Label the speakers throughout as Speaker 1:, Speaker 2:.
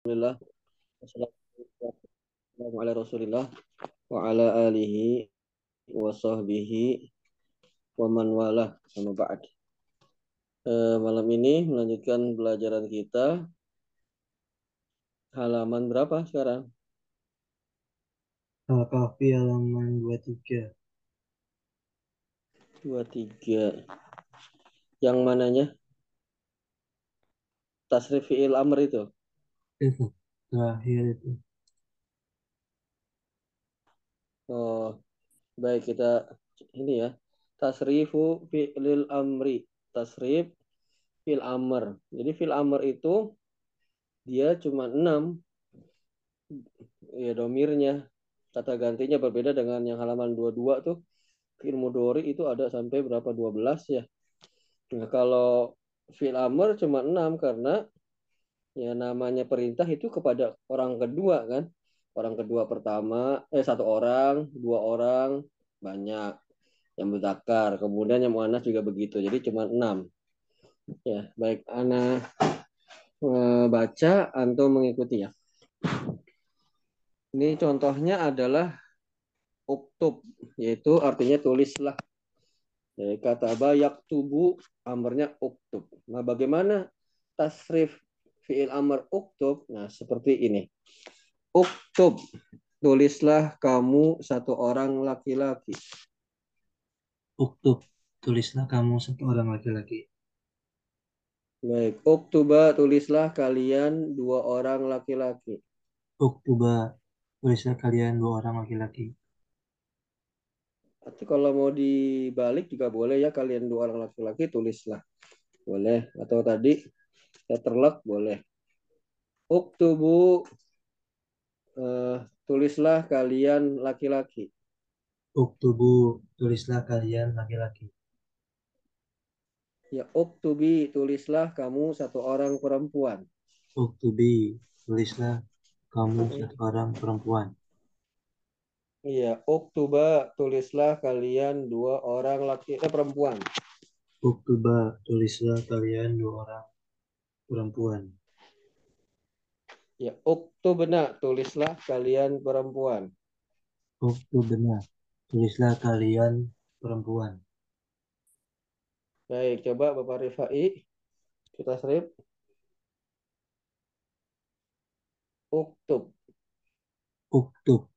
Speaker 1: Alhamdulillah. Wassalamualaikum ala Rasulillah wa ala alihi wa sahbihi wa man wala sama ba'd. Eh, malam ini melanjutkan pelajaran kita halaman berapa sekarang?
Speaker 2: Al-Kahfi halaman 23.
Speaker 1: 23. Yang mananya? Tasrif fi'il amr itu.
Speaker 2: Itu terakhir itu.
Speaker 1: Oh, baik kita ini ya. Tasrifu fi'lil amri. Tasrif fi'il amr. Jadi fi'il amr itu dia cuma 6 ya domirnya kata gantinya berbeda dengan yang halaman 22 tuh fi'il mudhari itu ada sampai berapa 12 ya. Nah, kalau fi'il amr cuma 6 karena ya namanya perintah itu kepada orang kedua kan? Orang kedua pertama eh satu orang dua orang banyak. Yang berzakar kemudian yang muannas juga begitu. Jadi cuma enam. Ya baik ana eh, baca antum mengikuti ya. Ini contohnya adalah uktub yaitu artinya tulislah. Ya, kata bayak tubuh amarnya uktub. Nah bagaimana tasrif fi'il amr uktub. Nah, seperti ini. Uktub. Tulislah kamu satu orang laki-laki.
Speaker 2: Uktub. Tulislah kamu satu orang laki-laki.
Speaker 1: Baik. Uktuba. Tulislah kalian dua orang laki-laki.
Speaker 2: Uktuba. Tulislah kalian dua orang laki-laki.
Speaker 1: Atau kalau mau dibalik juga boleh ya kalian dua orang laki-laki tulislah. Boleh. Atau tadi letterlock boleh. Uktubu uh, tulislah kalian laki-laki.
Speaker 2: Uktubu tulislah kalian laki-laki.
Speaker 1: Ya, uktubi tulislah kamu satu orang perempuan.
Speaker 2: Uktubi tulislah kamu satu orang perempuan.
Speaker 1: Iya, uktuba tulislah kalian dua orang laki eh perempuan.
Speaker 2: Uktuba tulislah kalian dua orang perempuan.
Speaker 1: Ya, uktubna tulislah kalian perempuan.
Speaker 2: Uktubna tulislah kalian perempuan.
Speaker 1: Baik, coba Bapak Rifai kita serip. Uktub.
Speaker 2: Uktub.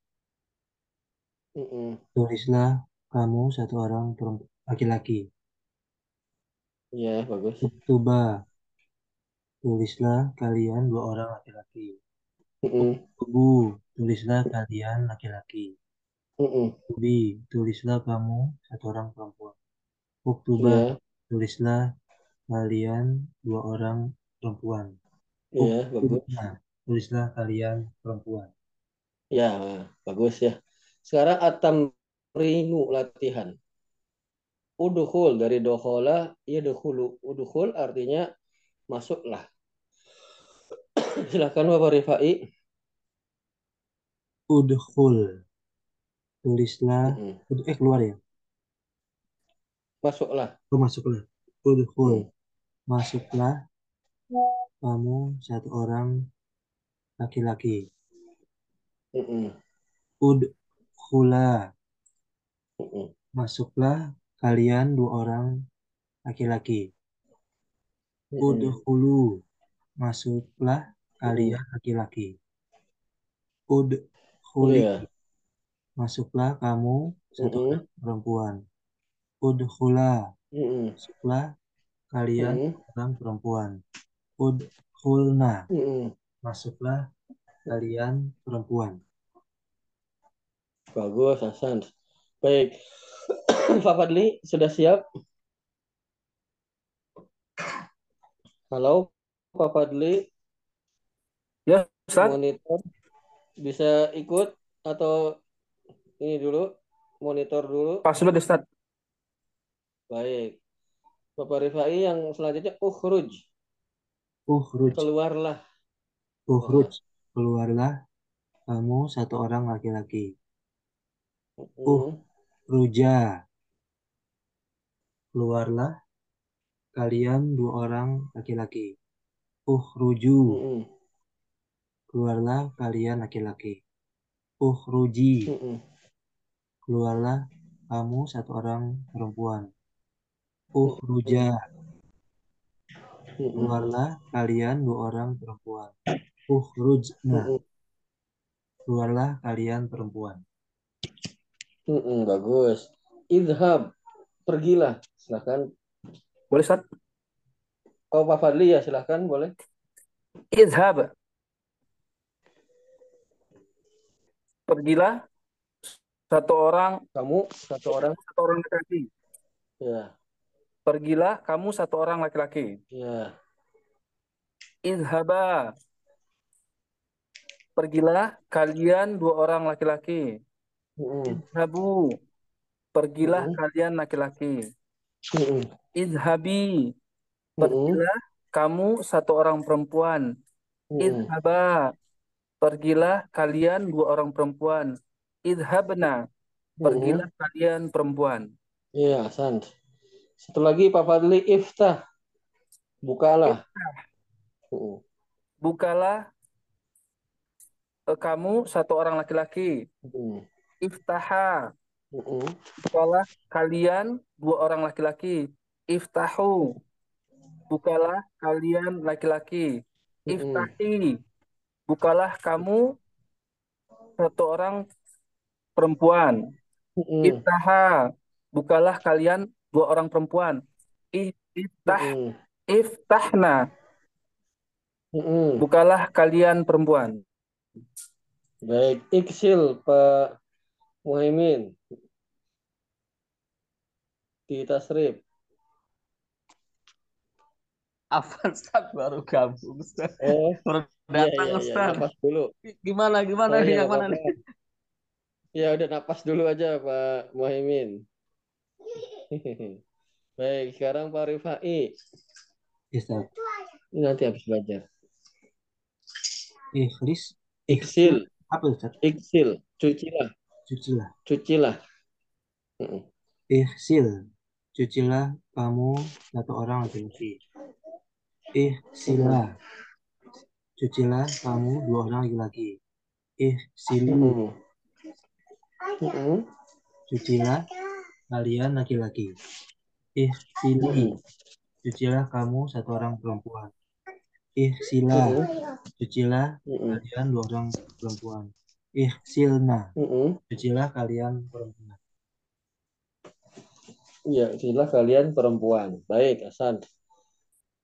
Speaker 1: Mm -mm.
Speaker 2: Tulislah kamu satu orang laki-laki.
Speaker 1: Ya, bagus.
Speaker 2: Uktuba tulislah kalian dua orang laki-laki. Tubuh, tulislah kalian laki-laki. Tubi, tulislah kamu satu orang perempuan. Uktuba, yeah. tulislah kalian dua orang perempuan.
Speaker 1: Iya, bagus.
Speaker 2: Tulislah kalian perempuan.
Speaker 1: Ya, bagus ya. Sekarang atam ringu latihan. Uduhul dari dohola, ya duhulu. Uduhul artinya masuklah. Silakan Bapak Rifai.
Speaker 2: Udhul. Tulislah. Mm -hmm. Eh keluar ya.
Speaker 1: Masuklah.
Speaker 2: Oh, masuklah. Udhul. Mm. Masuklah. Kamu satu orang laki-laki.
Speaker 1: Mm -hmm.
Speaker 2: Udhula.
Speaker 1: Mm -hmm.
Speaker 2: Masuklah kalian dua orang laki-laki. Udhulu. Masuklah kalian laki-laki. Ud huli. Yeah. Masuklah kamu satu mm -hmm. perempuan. Udhula.
Speaker 1: Mm -hmm.
Speaker 2: Masuklah kalian mm -hmm. orang perempuan. Udhulna.
Speaker 1: Mm -hmm.
Speaker 2: Masuklah kalian perempuan.
Speaker 1: Bagus, Hasan. Baik. Pak Fadli, sudah siap? Halo, Pak Fadli.
Speaker 3: Ya, Ustaz.
Speaker 1: Monitor bisa ikut atau ini dulu monitor dulu.
Speaker 3: Pas dulu, Ustaz.
Speaker 1: Baik. Bapak Rifai yang selanjutnya ukhruj.
Speaker 2: Ukhruj.
Speaker 1: Keluarlah.
Speaker 2: Ukhruj. Keluarlah kamu satu orang laki-laki. Uhruja. Keluarlah kalian dua orang laki-laki. Uhruju.
Speaker 1: Mm -mm.
Speaker 2: Keluarlah kalian laki-laki. Ukhruji,
Speaker 1: Mm-mm.
Speaker 2: keluarlah kamu satu orang perempuan. Ukhruja,
Speaker 1: Mm-mm.
Speaker 2: keluarlah kalian dua orang perempuan. Ukhrujna,
Speaker 1: Mm-mm.
Speaker 2: keluarlah kalian perempuan.
Speaker 1: Bagus. Idhab, pergilah. Silahkan.
Speaker 3: Boleh, Ustaz?
Speaker 1: Oh, Pak Fadli ya, silahkan, boleh.
Speaker 3: Izhab. Pergilah satu orang
Speaker 1: Kamu satu orang.
Speaker 3: satu orang laki-laki.
Speaker 1: Ya,
Speaker 3: Pergilah kamu satu orang laki-laki.
Speaker 1: ya.
Speaker 3: Izhaba. Pergilah kalian dua orang laki-laki.
Speaker 1: Mm-mm.
Speaker 3: Izhabu. Pergilah
Speaker 1: Mm-mm.
Speaker 3: kalian laki-laki.
Speaker 1: Mm-mm.
Speaker 3: Izhabi. Pergilah kamu satu orang perempuan. Izhaba. Pergilah kalian dua orang perempuan. Izhabna.
Speaker 1: Mm-mm.
Speaker 3: Pergilah kalian perempuan.
Speaker 1: Iya, Hasan. Satu lagi Pak Fadli, iftah. Bukalah.
Speaker 3: Bukalah eh, kamu satu orang laki-laki. Iftaha. Bukalah kalian dua orang laki-laki. Iftahu. Bukalah kalian laki-laki. Iftahi. Bukalah kamu satu orang perempuan.
Speaker 1: Mm-mm.
Speaker 3: Iftaha. Bukalah kalian dua orang perempuan. Iftah.
Speaker 1: Mm-mm.
Speaker 3: Iftahna.
Speaker 1: Mm-mm.
Speaker 3: Bukalah kalian perempuan.
Speaker 1: Baik, iksil Pak Muhaimin di tasrif.
Speaker 4: Apa Ustaz baru gabung Ustaz.
Speaker 1: Oh,
Speaker 4: Baru
Speaker 1: iya
Speaker 4: datang
Speaker 1: iya iya,
Speaker 4: Ustaz.
Speaker 1: napas dulu.
Speaker 4: Gimana gimana
Speaker 1: Oh
Speaker 4: nih
Speaker 1: iya,
Speaker 4: yang mana nih?
Speaker 1: Ya udah napas dulu aja Pak Muhaimin. Baik, sekarang Pak Rifai.
Speaker 2: Ustaz.
Speaker 1: Ini nanti habis belajar.
Speaker 2: Ikhlis,
Speaker 1: Iksil,
Speaker 2: apa Ustaz?
Speaker 1: iksil, cucilah,
Speaker 2: Cucilah.
Speaker 1: cucilah. Mm-mm.
Speaker 2: Ihsil, cucilah kamu satu orang laki-laki. Ihsila, cucilah kamu dua orang laki-laki. Ihsilu,
Speaker 1: Mm-mm. Mm-mm.
Speaker 2: cucilah kalian laki-laki. Ihsili,
Speaker 1: Mm-mm.
Speaker 2: cucilah kamu satu orang perempuan. Ihsila,
Speaker 1: Mm-mm.
Speaker 2: cucilah
Speaker 1: Mm-mm.
Speaker 2: kalian dua orang perempuan. Ihsilna,
Speaker 1: Mm-mm.
Speaker 2: cucilah kalian perempuan.
Speaker 1: Iya, itulah kalian perempuan. Baik, Hasan.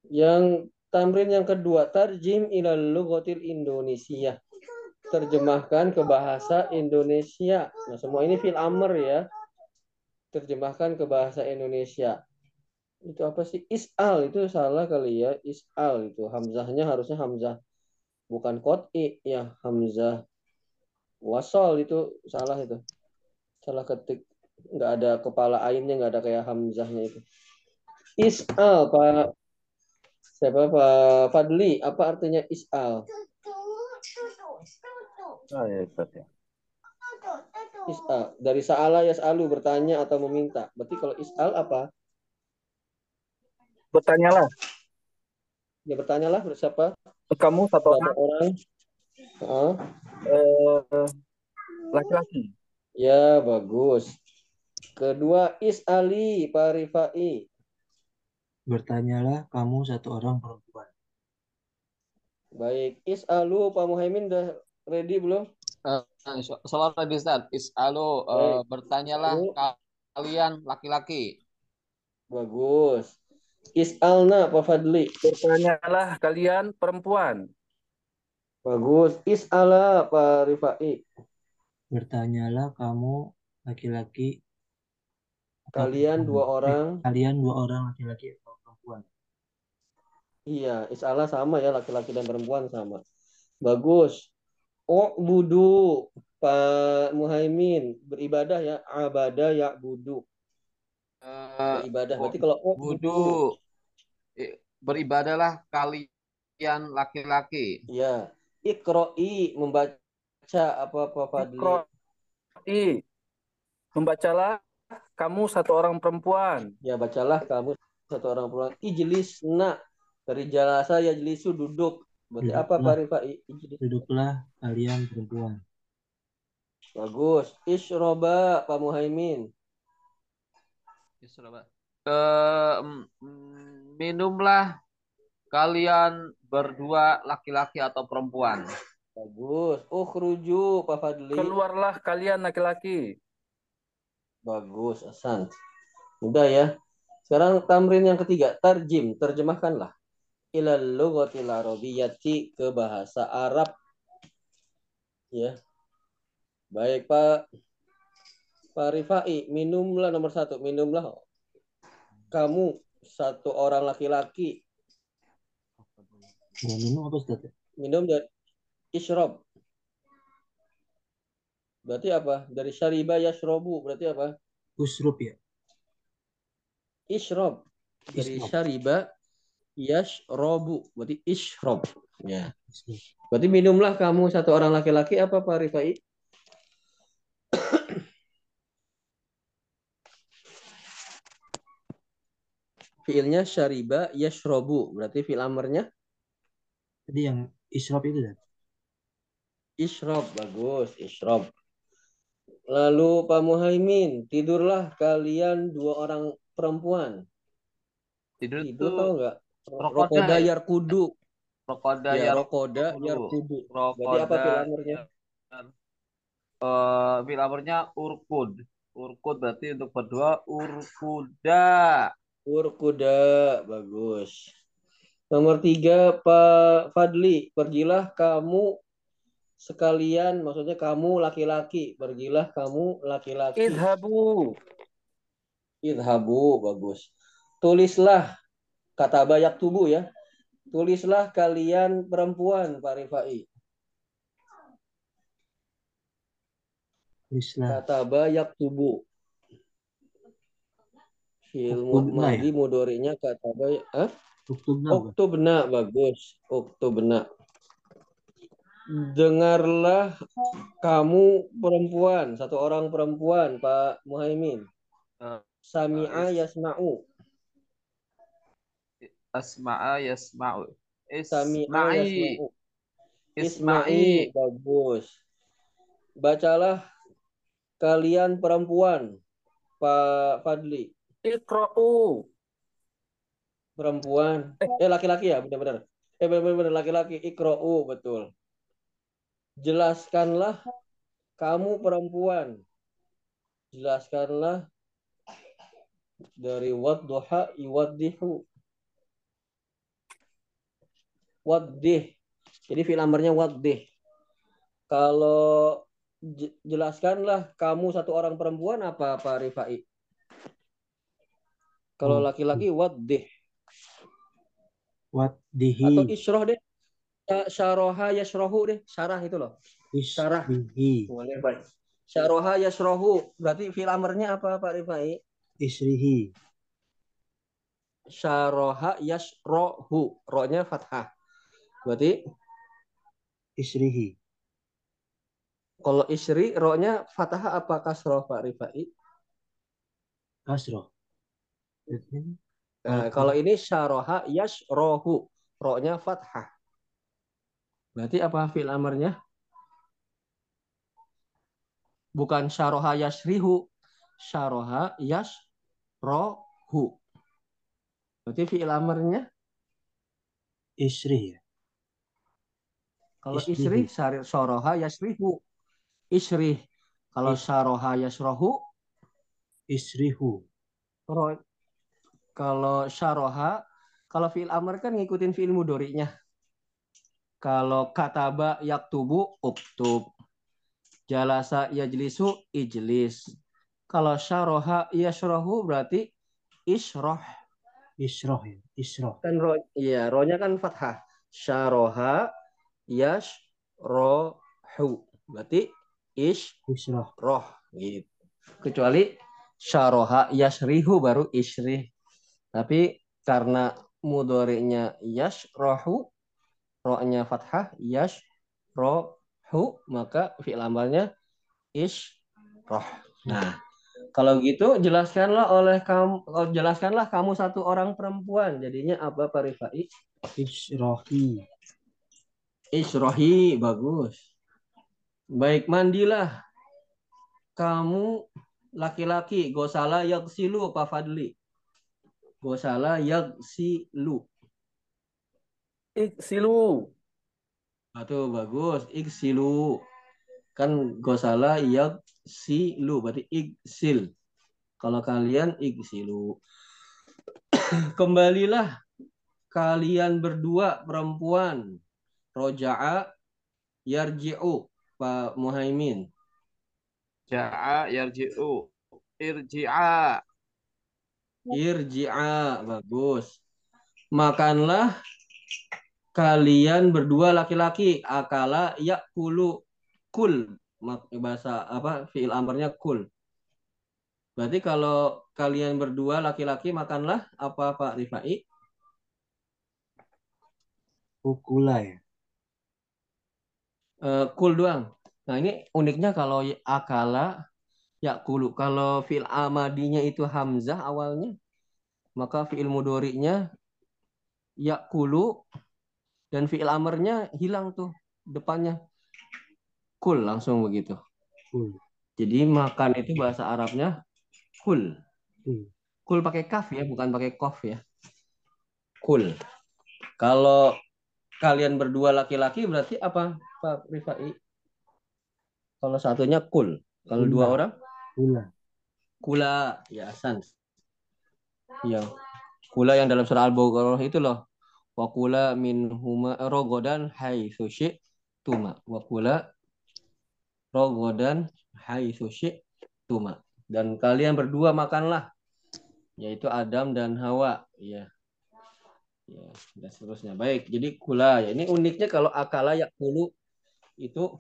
Speaker 1: Yang tamrin yang kedua, tarjim ilal lughatil Indonesia. Terjemahkan ke bahasa Indonesia. Nah, semua ini fil amr ya. Terjemahkan ke bahasa Indonesia. Itu apa sih? Is'al itu salah kali ya. Is'al itu hamzahnya harusnya hamzah bukan qot'i ya, hamzah wasol itu salah itu. Salah ketik nggak ada kepala ainnya nggak ada kayak hamzahnya itu is'al pak siapa? Pak Fadli. Apa artinya is'al?
Speaker 3: Oh, ya, Ustaz, ya.
Speaker 1: is'al. Dari sa'ala yas'alu bertanya atau meminta. Berarti kalau is'al apa?
Speaker 3: Bertanyalah,
Speaker 1: ya bertanyalah. Siapa?
Speaker 3: Kamu satu orang.
Speaker 1: Orang.
Speaker 3: Eh, laki-laki.
Speaker 1: ya bagus. Kedua is'ali pak Rifai
Speaker 2: Bertanyalah kamu satu orang perempuan.
Speaker 1: baik is'alu pak Muhaimin udah ready belum
Speaker 4: Eh, Salam lagi Ustaz. Is'alu
Speaker 1: Baik.
Speaker 4: bertanyalah
Speaker 1: Is'alu.
Speaker 4: kalian laki-laki.
Speaker 1: bagus is'alna pak Fadli
Speaker 3: Bertanyalah kalian perempuan.
Speaker 1: Bagus. Is'ala Pak Rifai.
Speaker 2: Bertanyalah kamu laki-laki.
Speaker 1: Kalian dua
Speaker 2: Eh,
Speaker 1: orang.
Speaker 2: kalian dua orang laki-laki.
Speaker 1: Iya, Is'ala sama ya, laki-laki dan perempuan sama. Bagus. Oh, budu Pak Muhaimin. Beribadah ya. Abada ya budu.
Speaker 4: Eh,
Speaker 1: Beribadah. Berarti kalau oh,
Speaker 4: wudu eh, beribadahlah kalian laki-laki.
Speaker 1: Iya. Ikro'i membaca apa Pak Fadli?
Speaker 3: Iqra'i. Membacalah kamu satu orang perempuan.
Speaker 1: Ya, bacalah kamu satu orang perempuan. Ijlisna. Dari jalasa ya jelisu duduk. Berarti
Speaker 2: Duduklah.
Speaker 1: apa Pak Rifai?
Speaker 2: Duduklah kalian perempuan.
Speaker 1: Bagus. Ishroba Pak Muhaimin.
Speaker 4: Eh, mm, minumlah kalian berdua laki-laki atau perempuan.
Speaker 1: Bagus. Ukhruju Pak Fadli.
Speaker 3: Keluarlah kalian laki-laki.
Speaker 1: Bagus, Hasan. Mudah ya. Sekarang tamrin yang ketiga, tarjim, terjemahkanlah. Ilal lughatil arabiyyati ke bahasa Arab. Ya. Baik, Pak. Pak Rifai, minumlah nomor satu. Minumlah. Kamu satu orang laki-laki.
Speaker 2: Yang minum apa Ustaz?
Speaker 1: Minum dari isrob. Berarti apa? Dari syariba yashrobu. Berarti apa?
Speaker 2: Usrub ya.
Speaker 1: Ishrob. Dari
Speaker 2: Isrob.
Speaker 1: syariba yashrobu. Berarti ishrob. Ya. Berarti minumlah kamu satu orang laki-laki apa Pak Rifai? Fiilnya syariba yashrobu. Berarti fiil amarnya
Speaker 2: Tadi yang isrob itu Ustaz.
Speaker 1: ishrob. Bagus, ishrob. Lalu Pak Muhaimin, tidurlah kalian dua orang perempuan.
Speaker 4: Tidur
Speaker 1: Tidur
Speaker 4: itu
Speaker 1: tahu nggak?
Speaker 4: Rokoda
Speaker 1: Rokoda
Speaker 4: ya?
Speaker 1: yarkudu.
Speaker 4: rokoda
Speaker 1: Ya,
Speaker 4: ya
Speaker 1: rokoda
Speaker 4: yarkudu.
Speaker 1: yarkudu. Berarti apa
Speaker 4: rokoda
Speaker 1: fiil amarnya?
Speaker 4: eh fil amarnya urkud. Urkud berarti untuk berdua urkuda.
Speaker 1: Urkuda, bagus. Nomor tiga, Pak Fadli, pergilah kamu sekalian, maksudnya kamu laki-laki, pergilah kamu laki-laki.
Speaker 3: Idhabu.
Speaker 1: Idhabu, bagus. Tulislah, kata bayak tubuh ya. Tulislah kalian perempuan, Pak Rifai.
Speaker 2: Tulislah.
Speaker 1: Kata bayak tubuh. Ilmu
Speaker 2: Uktubna ya?
Speaker 1: mudorinya kata bayak. Hah?
Speaker 2: Uktubna bukan?
Speaker 1: Uktubna, bagus. Uktubna. Dengarlah kamu perempuan, satu orang perempuan, Pak Muhaimin.
Speaker 4: Eh,
Speaker 1: Sami'a yasma'u.
Speaker 4: Asma'a yasma'u. Isma'i. Isma'i.
Speaker 1: Bagus. Bacalah kalian perempuan, Pak Fadli.
Speaker 3: Ikra'u.
Speaker 1: Perempuan. Eh, laki-laki ya, benar-benar. Eh, benar-benar laki-laki. Ikro'u, betul. Jelaskanlah kamu perempuan. Jelaskanlah dari wadduha iwaddihu. Waddih. Jadi fil amarnya waddih. Kalau je- jelaskanlah kamu satu orang perempuan apa Pak Rifai? Kalau
Speaker 2: Hmm.
Speaker 1: laki-laki waddih
Speaker 2: Wat
Speaker 1: atau isroh deh. Sya- Syaroha yasrohu deh. Syarah itu loh. syarah.
Speaker 2: Isrihi.
Speaker 1: Boleh baik. Syaroha yasrohu. Berarti fil amarnya apa Pak Rifai?
Speaker 2: Isrihi.
Speaker 1: Syaroha yasrohu. Ro-nya fathah. Berarti
Speaker 2: Isrihi.
Speaker 1: kalau isri ro-nya fathah apa kasroh Pak Rifai?
Speaker 2: Kasroh.
Speaker 1: Nah,
Speaker 2: Kalau-
Speaker 1: ini syaroha yasrohu. Ro-nya fathah. Berarti apa fil amarnya? Bukan syaroha yasrihu. Syaroha yasrohu. Berarti fi'il amarnya
Speaker 2: Isri ya.
Speaker 1: Kalau syari- syaraha yasrihu. Isri. Kalau syaraha yasrohu.
Speaker 2: Isrihu.
Speaker 1: Kalau syaraha. Kalau fi'il amar kan ngikutin fi'il mudorinya. Kalau kataba yaktubu uktub. Jalasa yajlisu ijlis. Kalau syaraha yasrohu berarti isroh.
Speaker 2: Isroh ya. Isroh.
Speaker 1: kan ro iya rohnya kan fathah syaroha yashrohu berarti ish roh gitu. Kecuali syaroha yashrihu baru ishrih. Tapi karena mudorinya yashrohu rohnya fathah yashrohu maka fi'il amalnya ishroh nah kalau gitu jelaskanlah oleh kamu oh, jelaskanlah kamu satu orang perempuan. Jadinya apa Pak Rifai
Speaker 2: Isrohi.
Speaker 1: Bagus. Baik, mandilah. Kamu laki-laki, gosala yaksilu Pak Fadli. Gosala yaksilu.
Speaker 3: Iksilu.
Speaker 1: Atau bagus, iksilu. Kan gosala yaksilu, berarti iksil. Kalau kalian iksilu. Kembalilah kalian berdua perempuan. Roja'a yarji'u Pak Muhaimin.
Speaker 4: Ja'a yarji'u. Irji'a.
Speaker 1: Irji'a bagus. Makanlah kalian berdua laki-laki akala yakulu kul bahasa apa fiil amarnya kul. Berarti kalau kalian berdua laki-laki makanlah apa Pak Rifai?
Speaker 2: Ukula ya.
Speaker 1: Uh, kul doang. Nah ini uniknya kalau akala yakulu. Kalau fiil amadinya itu hamzah awalnya, maka fiil mudorinya yakulu dan fiil amarnya hilang tuh depannya. Kul langsung begitu.
Speaker 2: Kul.
Speaker 1: Jadi makan itu bahasa Arabnya kul.
Speaker 2: Kul.
Speaker 1: Kul pakai kaf ya, bukan pakai kof ya. Kul. Kalau kalian berdua laki-laki berarti apa Pak Rifai? Kalau satunya kul. Kalau dua orang?
Speaker 2: Kula.
Speaker 1: Kula. Ya, San. Ya. Kula yang dalam surah Al-Baqarah itu loh. Wa kula min huma rogodan haitsu tuma. Wa kula rogodan haitsu tuma. Dan kalian berdua makanlah yaitu Adam dan Hawa ya ya dan seterusnya baik jadi kula ya ini uniknya kalau akala yakulu itu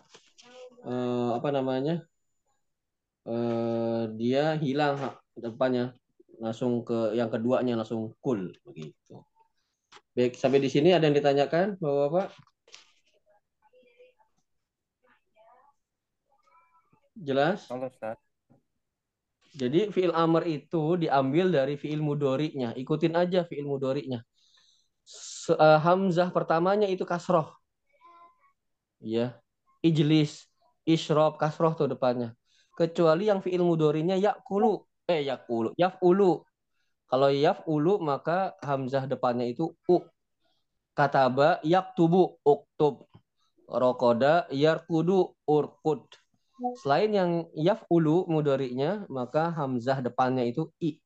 Speaker 1: eh, apa namanya eh, dia hilang depannya langsung ke yang keduanya langsung kul begitu baik sampai di sini ada yang ditanyakan bapak-bapak jelas
Speaker 3: Halo, Ustaz.
Speaker 1: Jadi fiil amr itu diambil dari fiil mudorinya. Ikutin aja fiil mudorinya. Eh, Hamzah pertamanya itu kasroh. Ya. Ijlis, isrob, kasroh tuh depannya. Kecuali yang fiil mudorinya yakulu. Eh yakulu. Yaf'ulu. Kalau yaf'ulu maka hamzah depannya itu u. Kataba yaktubu uktub. Rokoda yarkudu urkud. Selain yang yaf'ulu mudorinya, maka hamzah depannya itu i.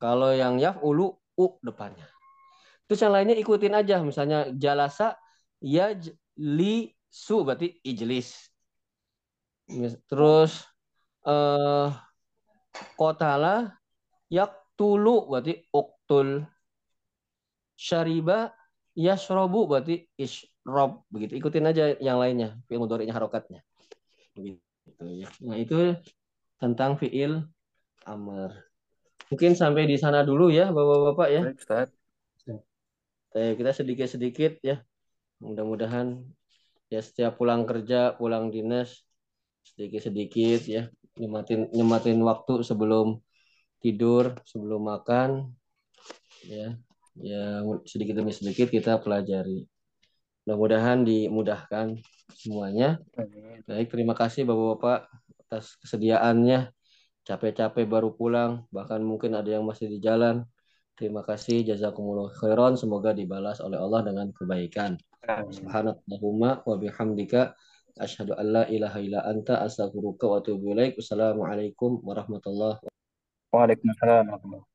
Speaker 1: Kalau yang yaf'ulu u depannya. Terus yang lainnya ikutin aja. Misalnya jalasa yajlisu berarti ijlis. Terus eh kotala yaktulu berarti uktul. Syariba yashrobu berarti ishrob begitu. Ikutin aja yang lainnya, fi'il mudhari'nya harokatnya. Begitu ya. Nah, itu tentang fi'il amr. Mungkin sampai di sana dulu ya, Bapak-bapak ya.
Speaker 3: Baik, Ustaz.
Speaker 1: Kita sedikit-sedikit ya. Mudah-mudahan ya setiap pulang kerja, pulang dinas sedikit-sedikit ya, nyematin nyematin waktu sebelum tidur, sebelum makan ya. Ya sedikit demi sedikit kita pelajari. Mudah-mudahan dimudahkan semuanya. Baik, terima kasih Bapak-bapak atas kesediaannya. Capek-capek baru pulang, bahkan mungkin ada yang masih di jalan. Terima kasih jazakumullah khairan, semoga dibalas oleh Allah dengan kebaikan.
Speaker 3: Amin.
Speaker 1: Subhanakallahumma wa bihamdika asyhadu an la ilaha illa anta astaghfiruka wa atubu ilaik. Wassalamualaikum warahmatullahi
Speaker 3: Waalaikumsalam warahmatullahi